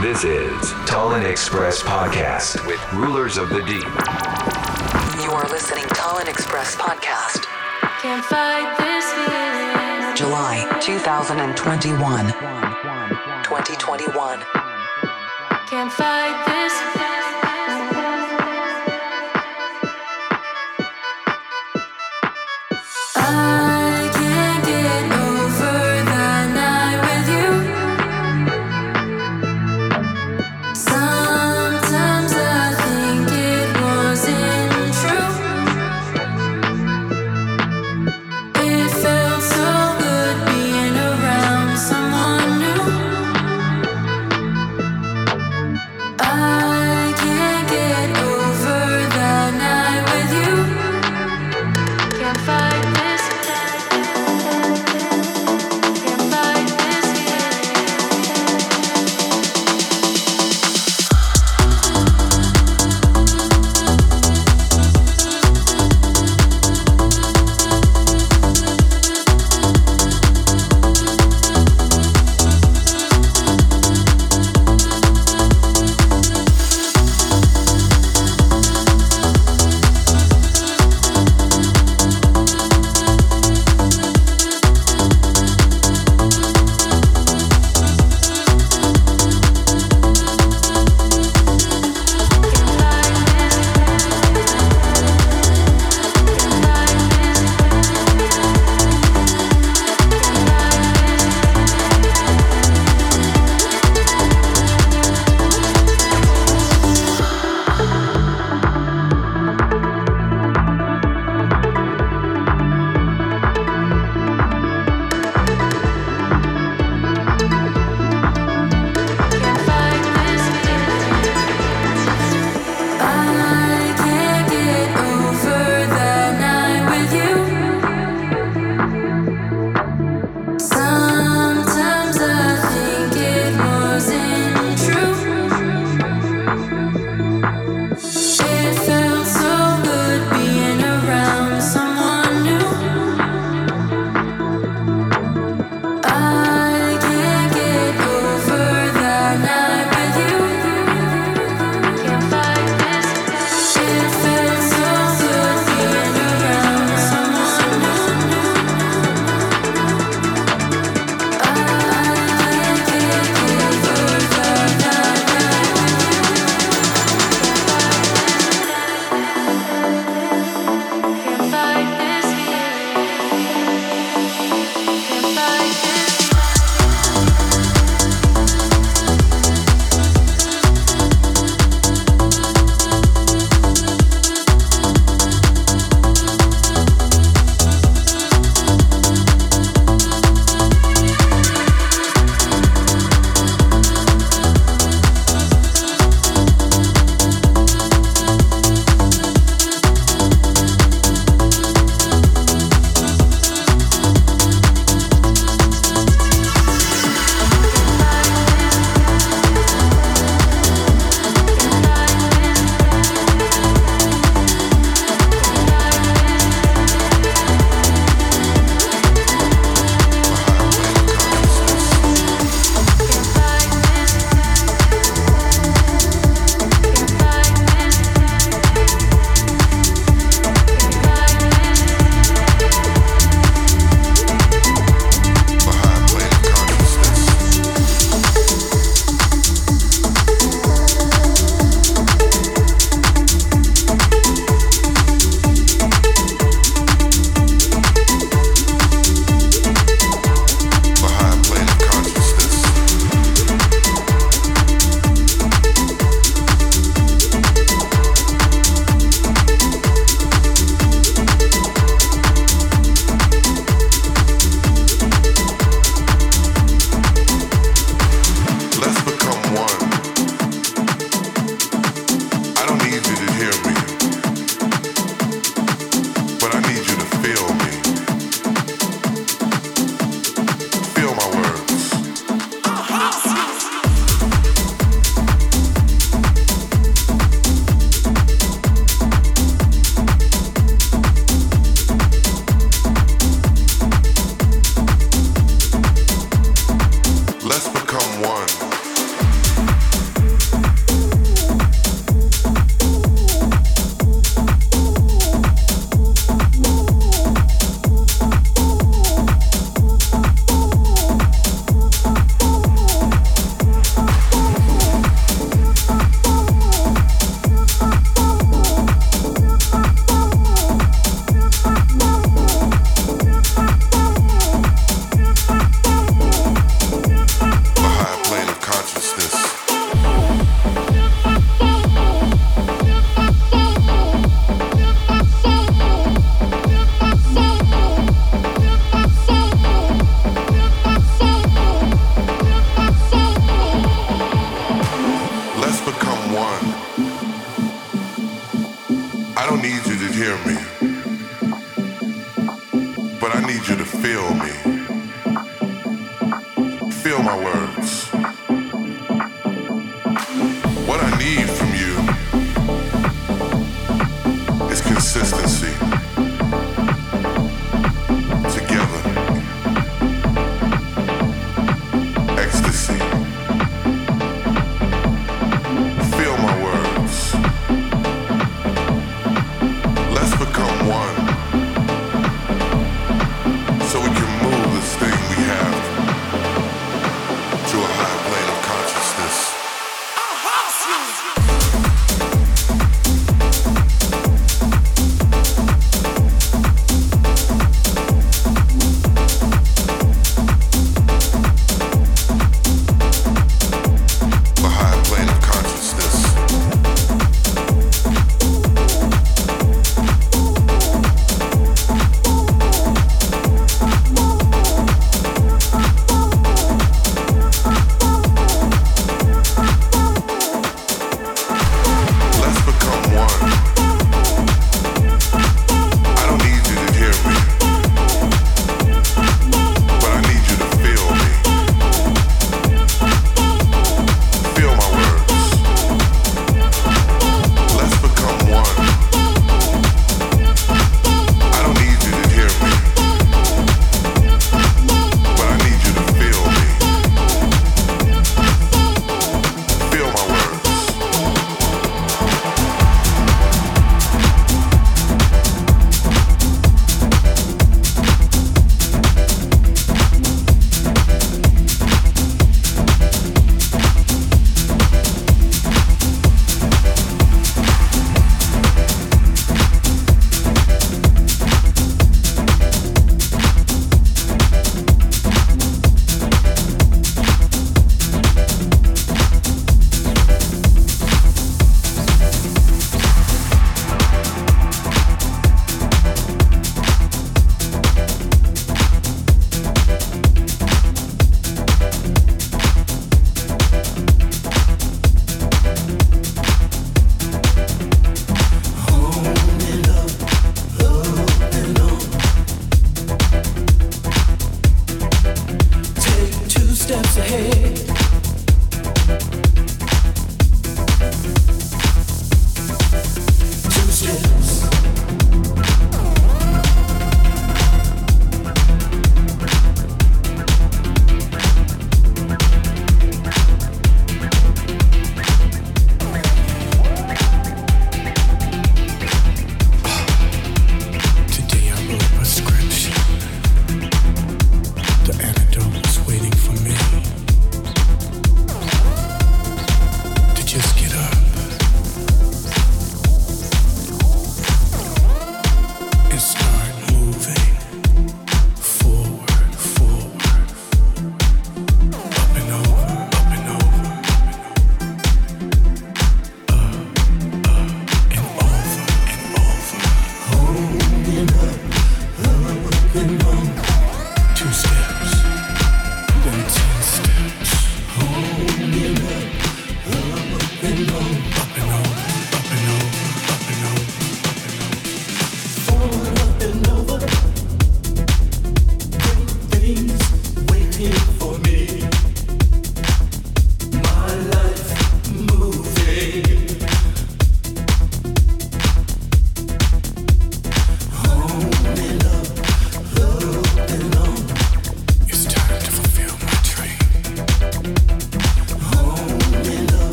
This is Tallinn Express Podcast with Rulers of the Deep. You are listening Tallinn Express Podcast. Can't fight this feeling. July 2021. 2021. Can't fight this feeling.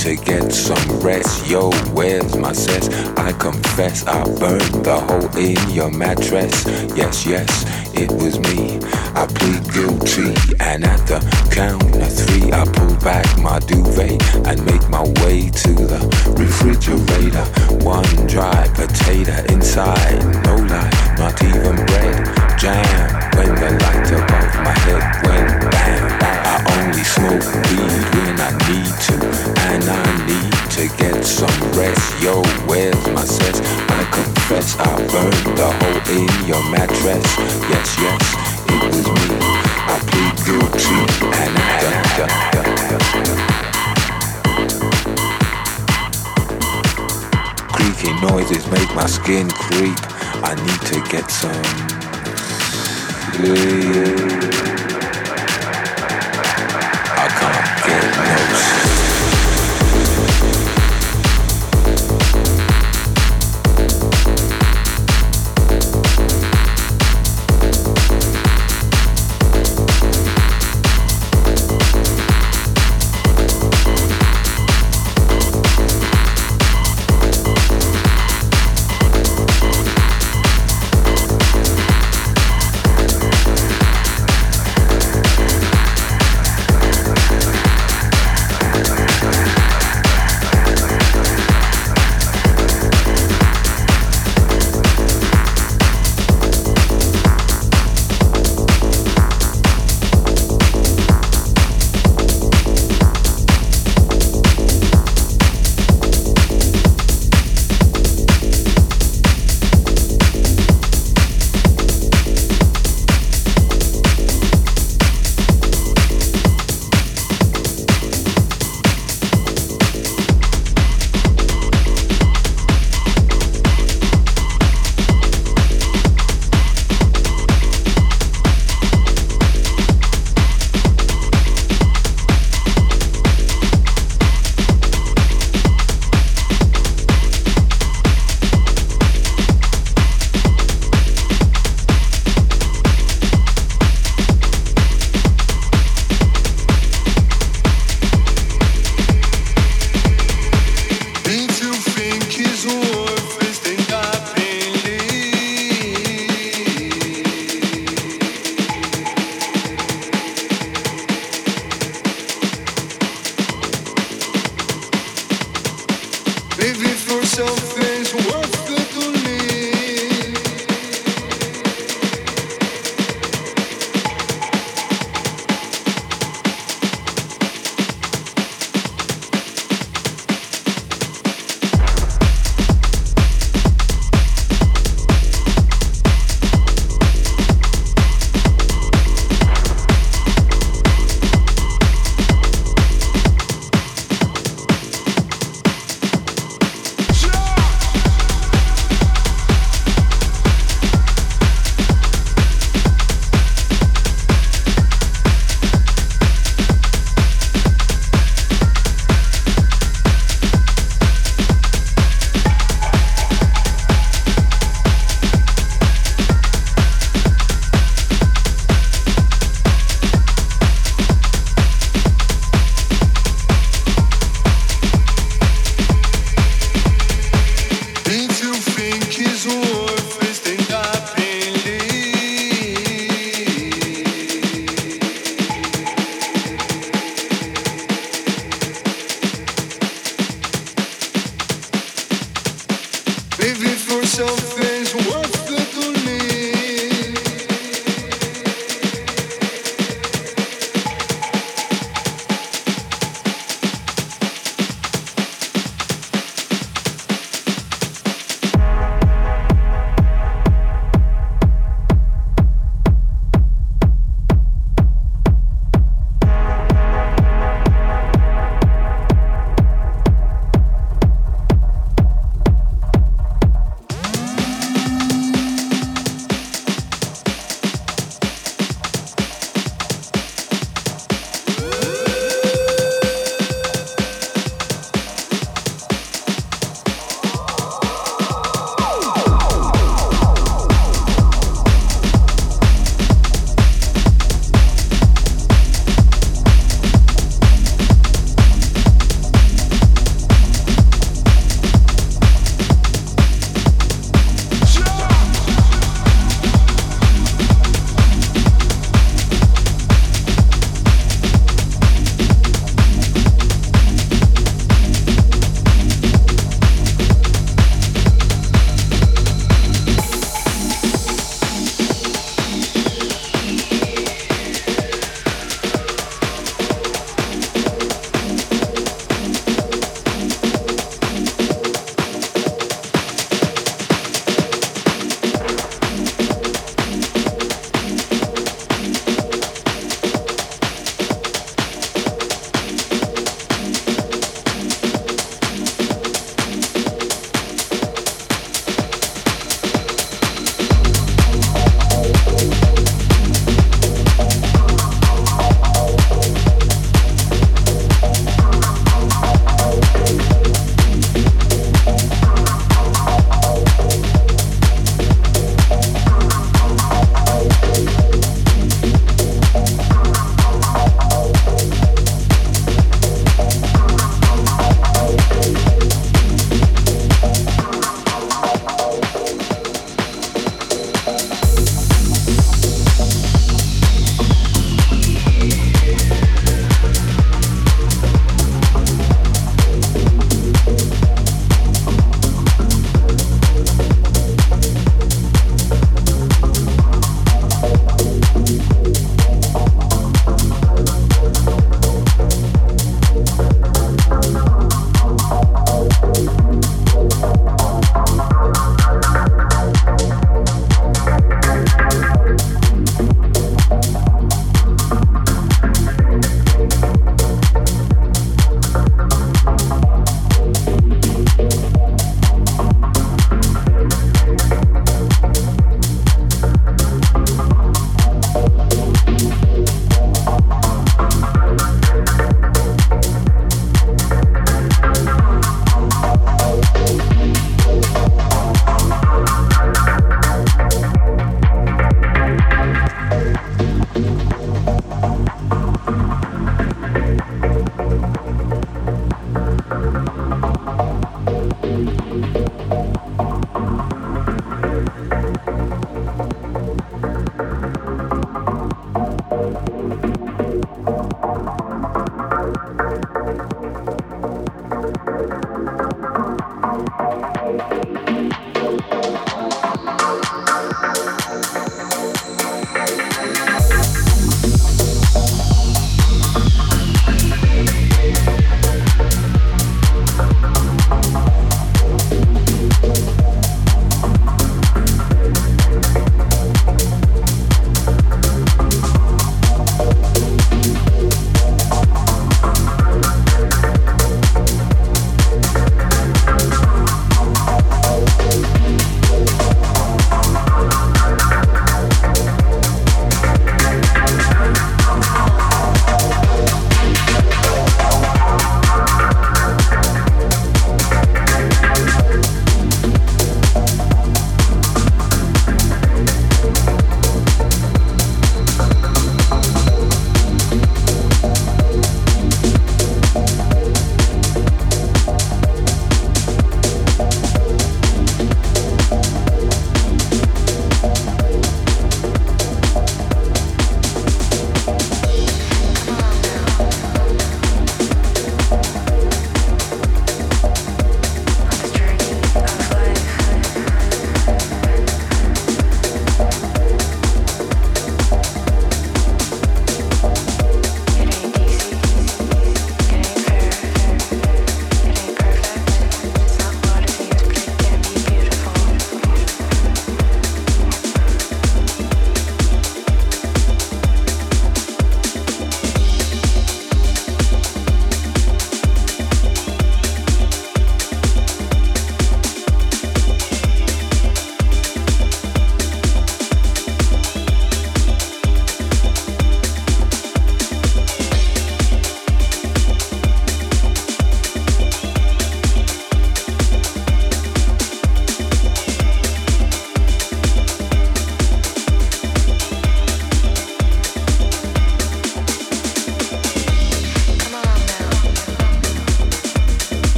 to get some rest. Yo, where's my cess? I confess I burned the hole in your mattress. Yes, yes, it was me. I plead guilty, and at the count of three, I pull back my duvet and make my way to the refrigerator. One dry potato inside, no light, not even bread. Jam when the light above my head went only smoke weed when I need to, and I need to get some rest. Yo, where's my sense? I confess I burned the hole in your mattress. Yes, yes, it was me. I plead guilty, and I. Creaky noises make my skin creep. I need to get some sleep.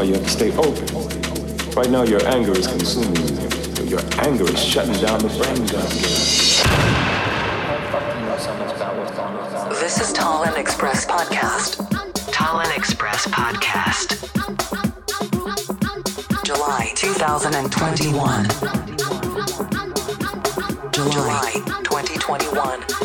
why you have to stay open. Right now, your anger is consuming you. Your anger is shutting down the brain. Down. This is Tall Express Podcast. Tall Express Podcast. July 2021. July 2021.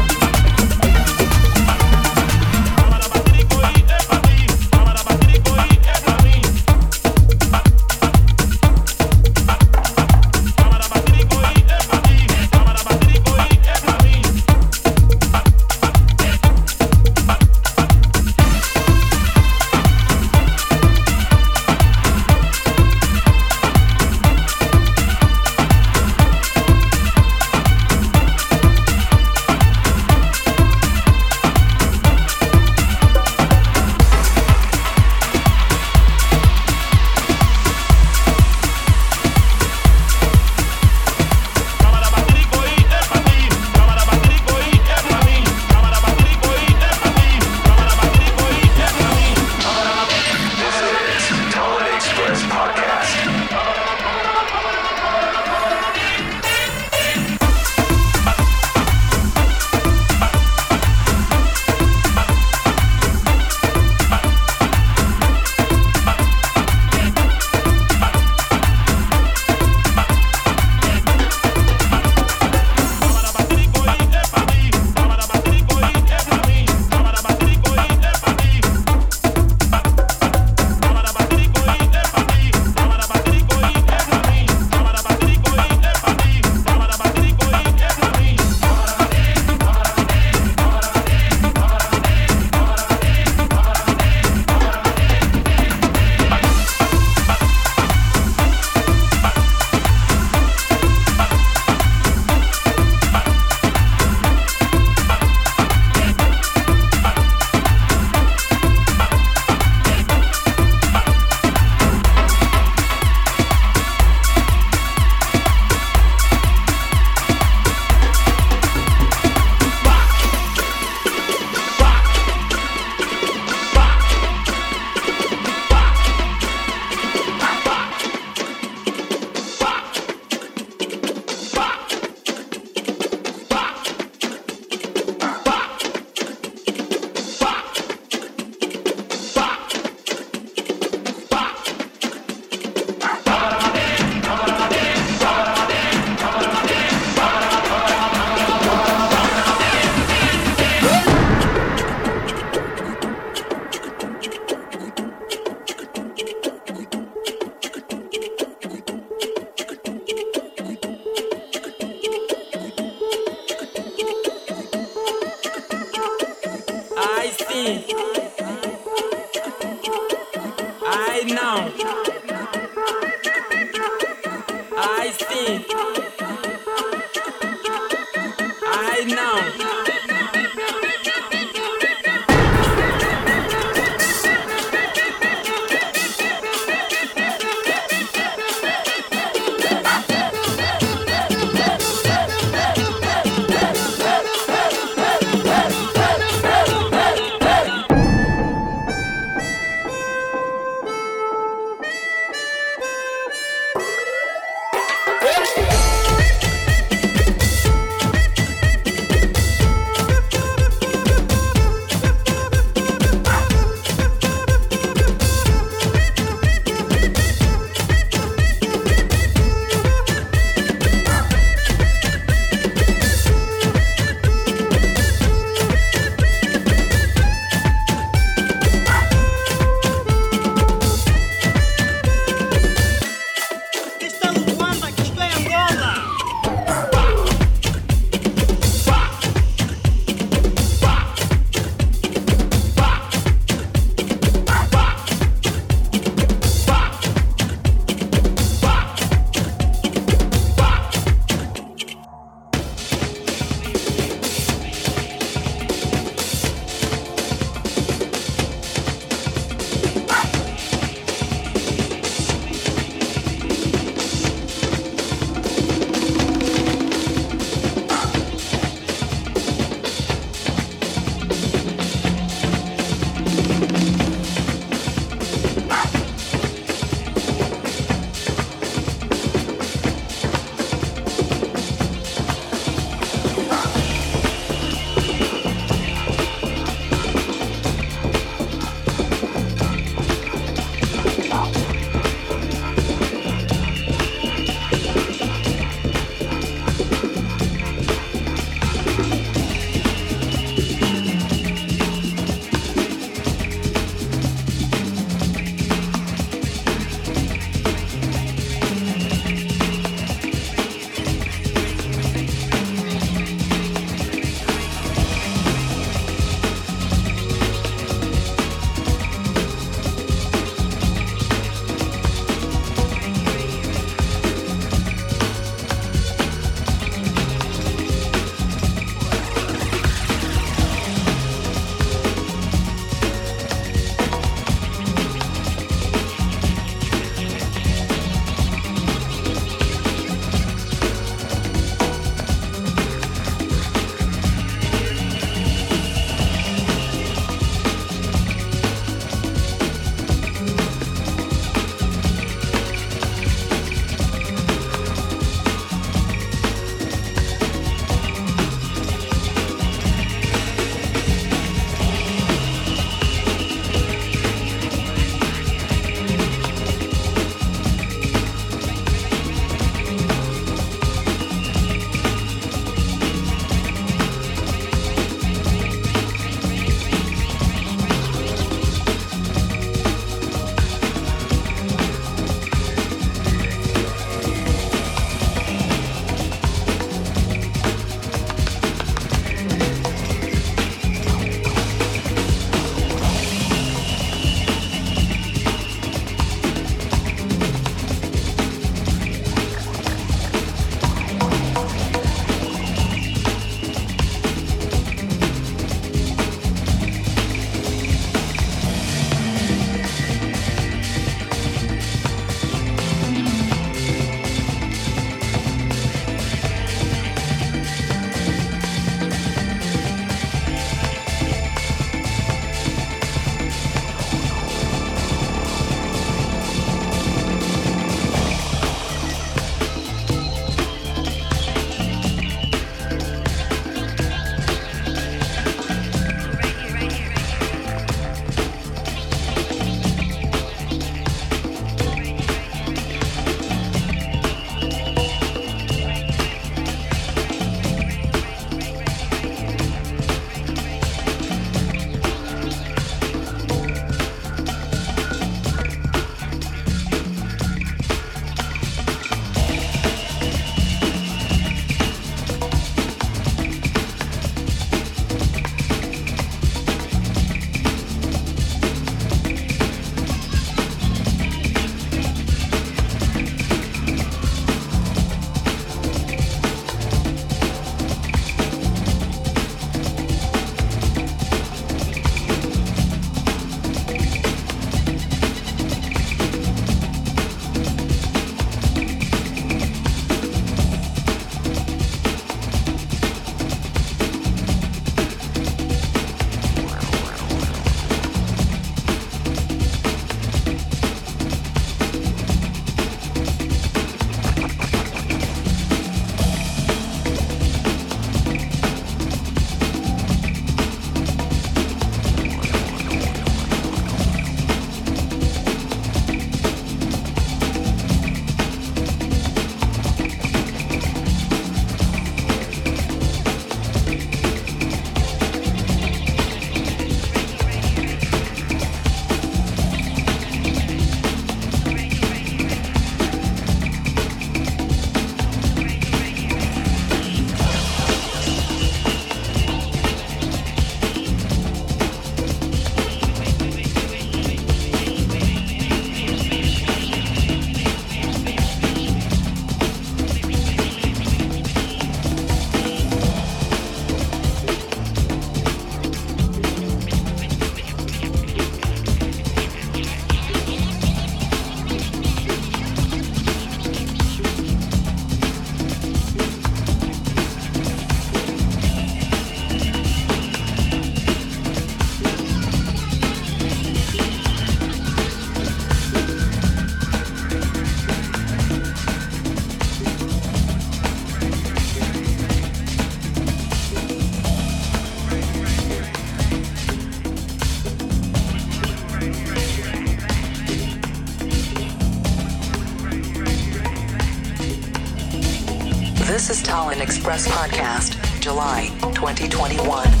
Express Podcast, July 2021.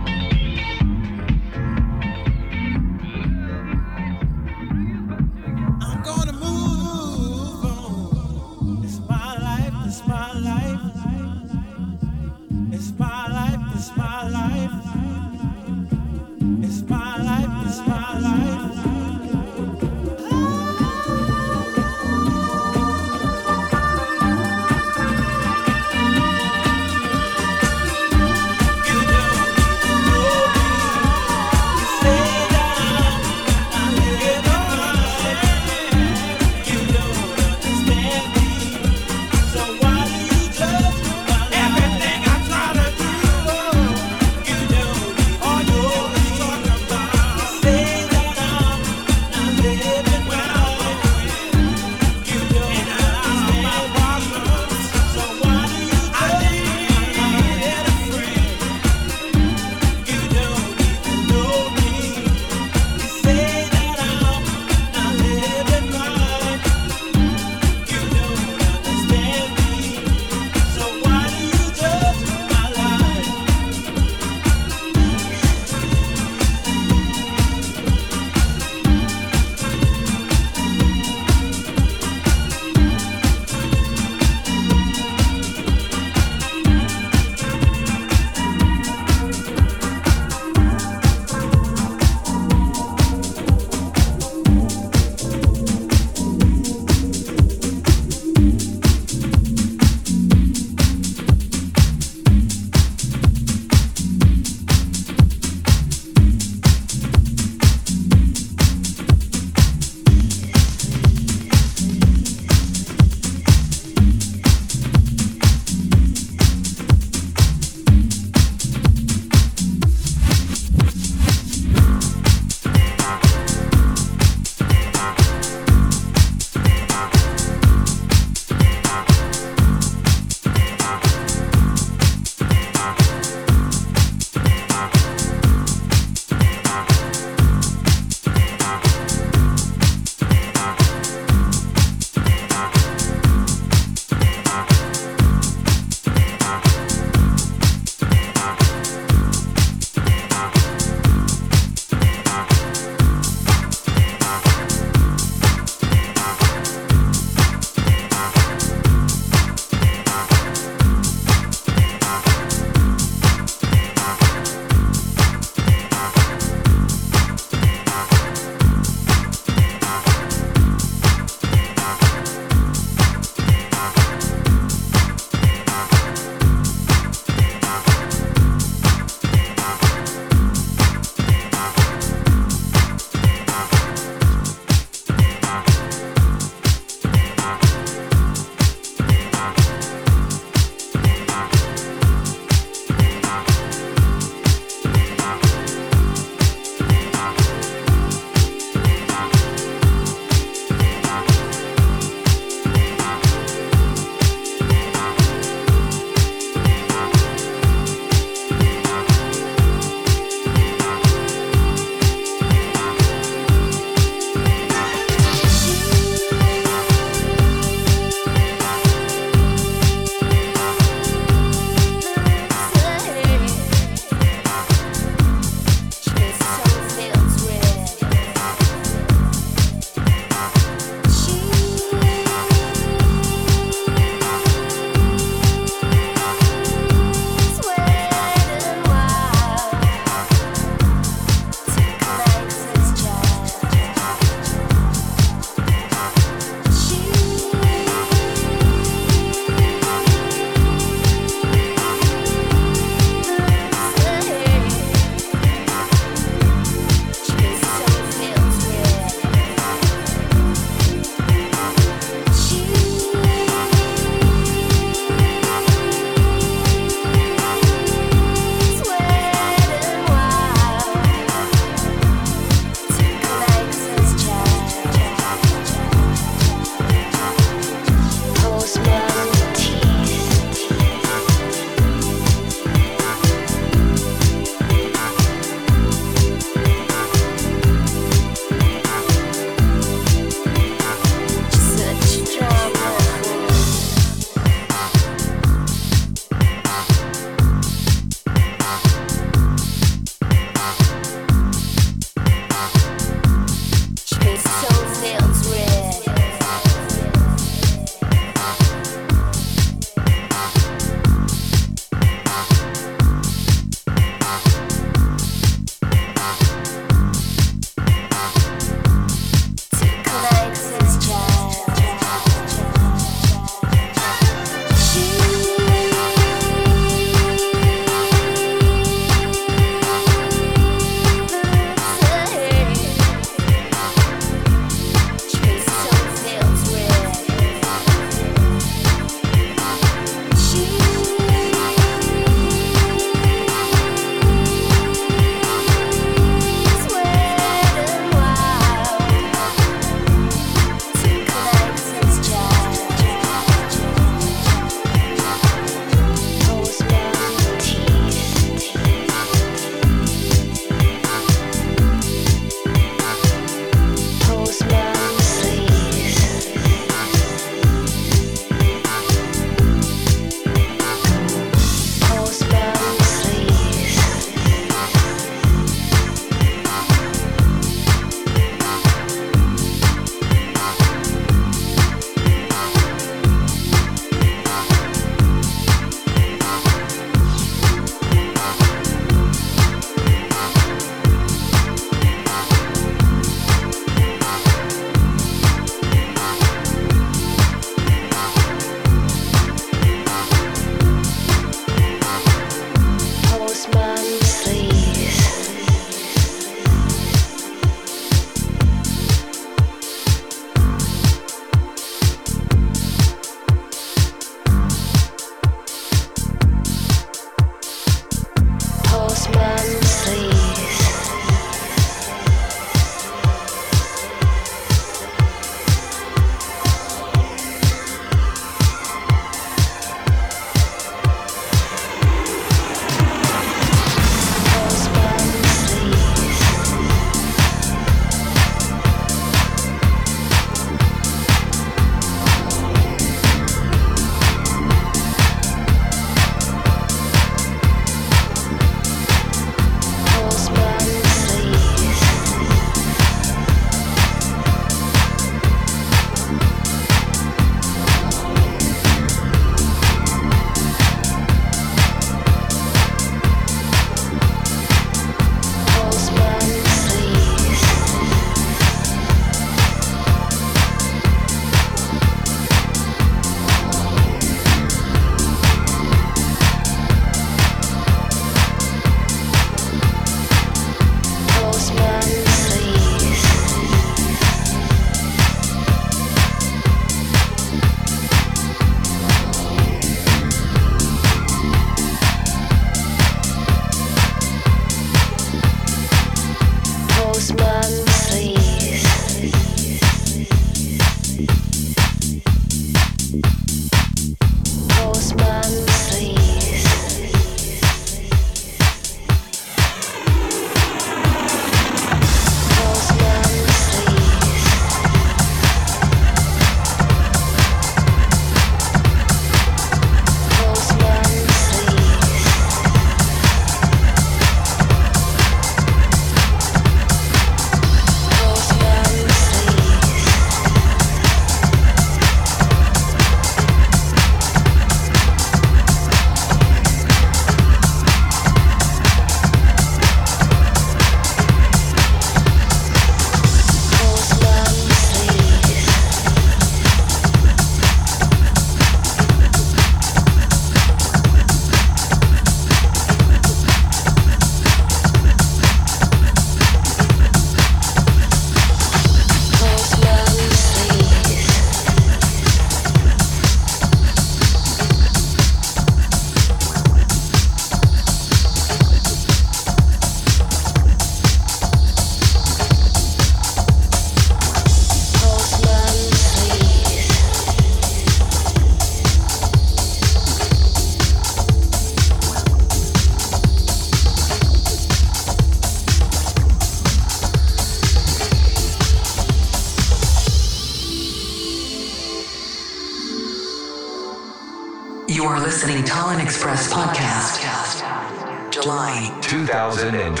2021.